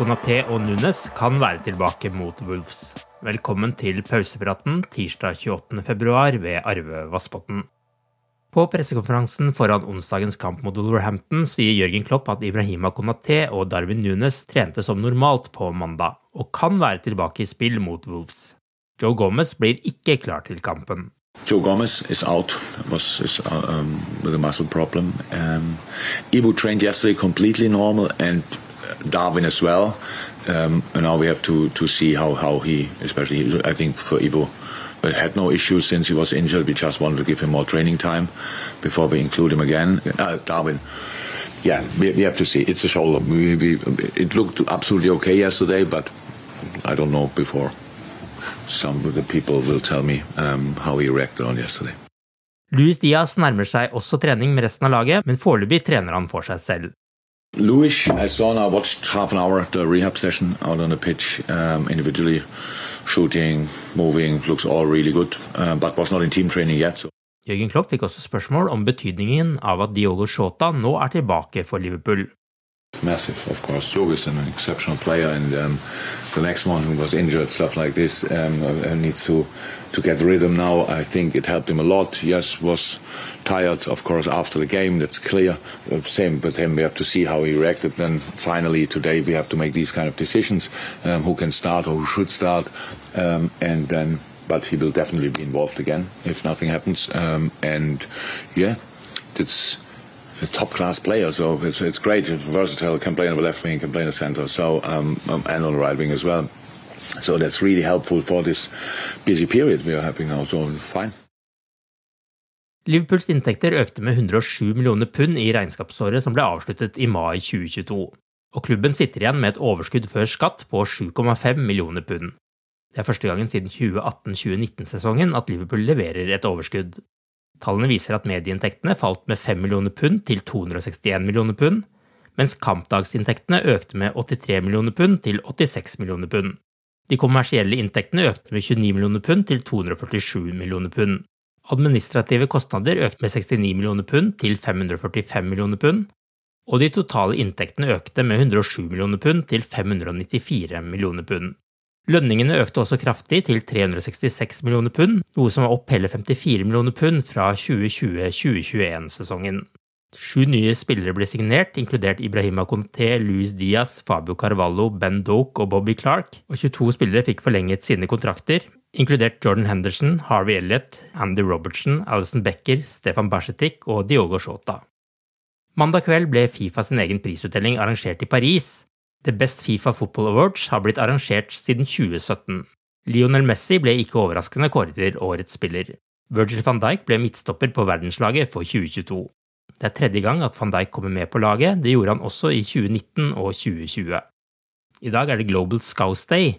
Konaté og Nunes kan være tilbake mot Wolves. Velkommen til pausepraten tirsdag 28.2 ved Arve Vassbotn. På pressekonferansen foran onsdagens kamp mot Wolverhampton sier Jørgen Klopp at Ibrahima Konaté og Darwin Nunes trente som normalt på mandag, og kan være tilbake i spill mot Wolves. Joe Gomez blir ikke klar til kampen. Joe Gomez is out was is, um, with a muscle problem. Um, Ibu trained yesterday completely normal and Darwin as well. Um, and now we have to to see how how he, especially I think for Ibou, but had no issues since he was injured. We just wanted to give him more training time before we include him again. Uh, Darwin. Yeah, we, we, have to see. It's a shoulder. We, we, it looked absolutely okay yesterday, but I don't know before. Some of the people will tell me um, how he reacted on yesterday. Luis Diaz nærmer seg også trening med resten av laget, men foreløpig trener han for seg selv. Louis, I saw now, watched half an hour the rehab session out on the pitch, um, individually shooting, moving, looks all really good, uh, but was not in team training yet. So. Jørgen Klopp fikk også spørsmål om betydningen av at Diogo Shota nå er tilbake for Liverpool. Massive, of course. Joe is an exceptional player, and um, the next one who was injured, stuff like this, um, uh, needs to to get rhythm now. I think it helped him a lot. Yes, was tired, of course, after the game. That's clear. Uh, same with him. We have to see how he reacted. Then finally today we have to make these kind of decisions: um, who can start or who should start, um, and then. But he will definitely be involved again if nothing happens. Um, and yeah, a top class player, so it's it's great. Versatile, can play on the left wing, can play in the centre, so um, um, and on the right wing as well. So that's really helpful for this busy period we are having now. So fine. Liverpools inntekter økte med 107 millioner pund i regnskapsåret som ble avsluttet i mai 2022, og klubben sitter igjen med et overskudd før skatt på 7,5 millioner pund. Det er første gangen siden 2018-2019-sesongen at Liverpool leverer et overskudd. Tallene viser at medieinntektene falt med 5 millioner pund til 261 millioner pund, mens kampdagsinntektene økte med 83 millioner pund til 86 millioner pund. De kommersielle inntektene økte med 29 millioner pund til 247 millioner pund. Administrative kostnader økte med 69 millioner pund til 545 millioner pund, og de totale inntektene økte med 107 millioner pund til 594 millioner pund. Lønningene økte også kraftig til 366 millioner pund, noe som var opp hele 54 millioner pund fra 2020-2021-sesongen. Sju nye spillere ble signert, inkludert Ibrahima Conté, Luis Diaz, Fabio Carvalho, Ben Doke og Bobby Clark, og 22 spillere fikk forlenget sine kontrakter, inkludert Jordan Henderson, Harvey Elliot, Andy Robertson, Alison Becker, Stefan Bashetik og Diogo Shota. Mandag kveld ble Fifa sin egen prisutdeling arrangert i Paris. The Best Fifa Football Awards har blitt arrangert siden 2017. Lionel Messi ble ikke overraskende kåret til årets spiller. Virgil van Dijk ble midtstopper på verdenslaget for 2022. Det er tredje gang at van Dijk kommer med på laget, det gjorde han også i 2019 og 2020. I dag er det Global Scouse Day.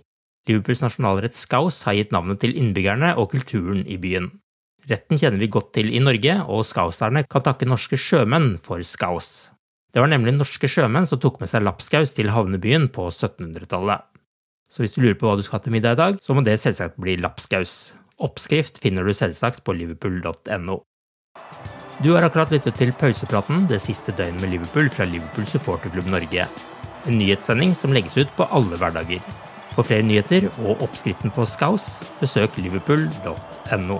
Liverpools nasjonalrett Scouse har gitt navnet til innbyggerne og kulturen i byen. Retten kjenner vi godt til i Norge, og scouserne kan takke norske sjømenn for skaus. Det var nemlig norske sjømenn som tok med seg lapskaus til havnebyen på 1700-tallet. Så hvis du lurer på hva du skal ha til middag i dag, så må det selvsagt bli lapskaus. Oppskrift finner du selvsagt på liverpool.no. Du har akkurat lyttet til pausepraten det siste døgnet med Liverpool fra Liverpool supporterklubb Norge. En nyhetssending som legges ut på alle hverdager. For flere nyheter og oppskriften på skaus, besøk liverpool.no.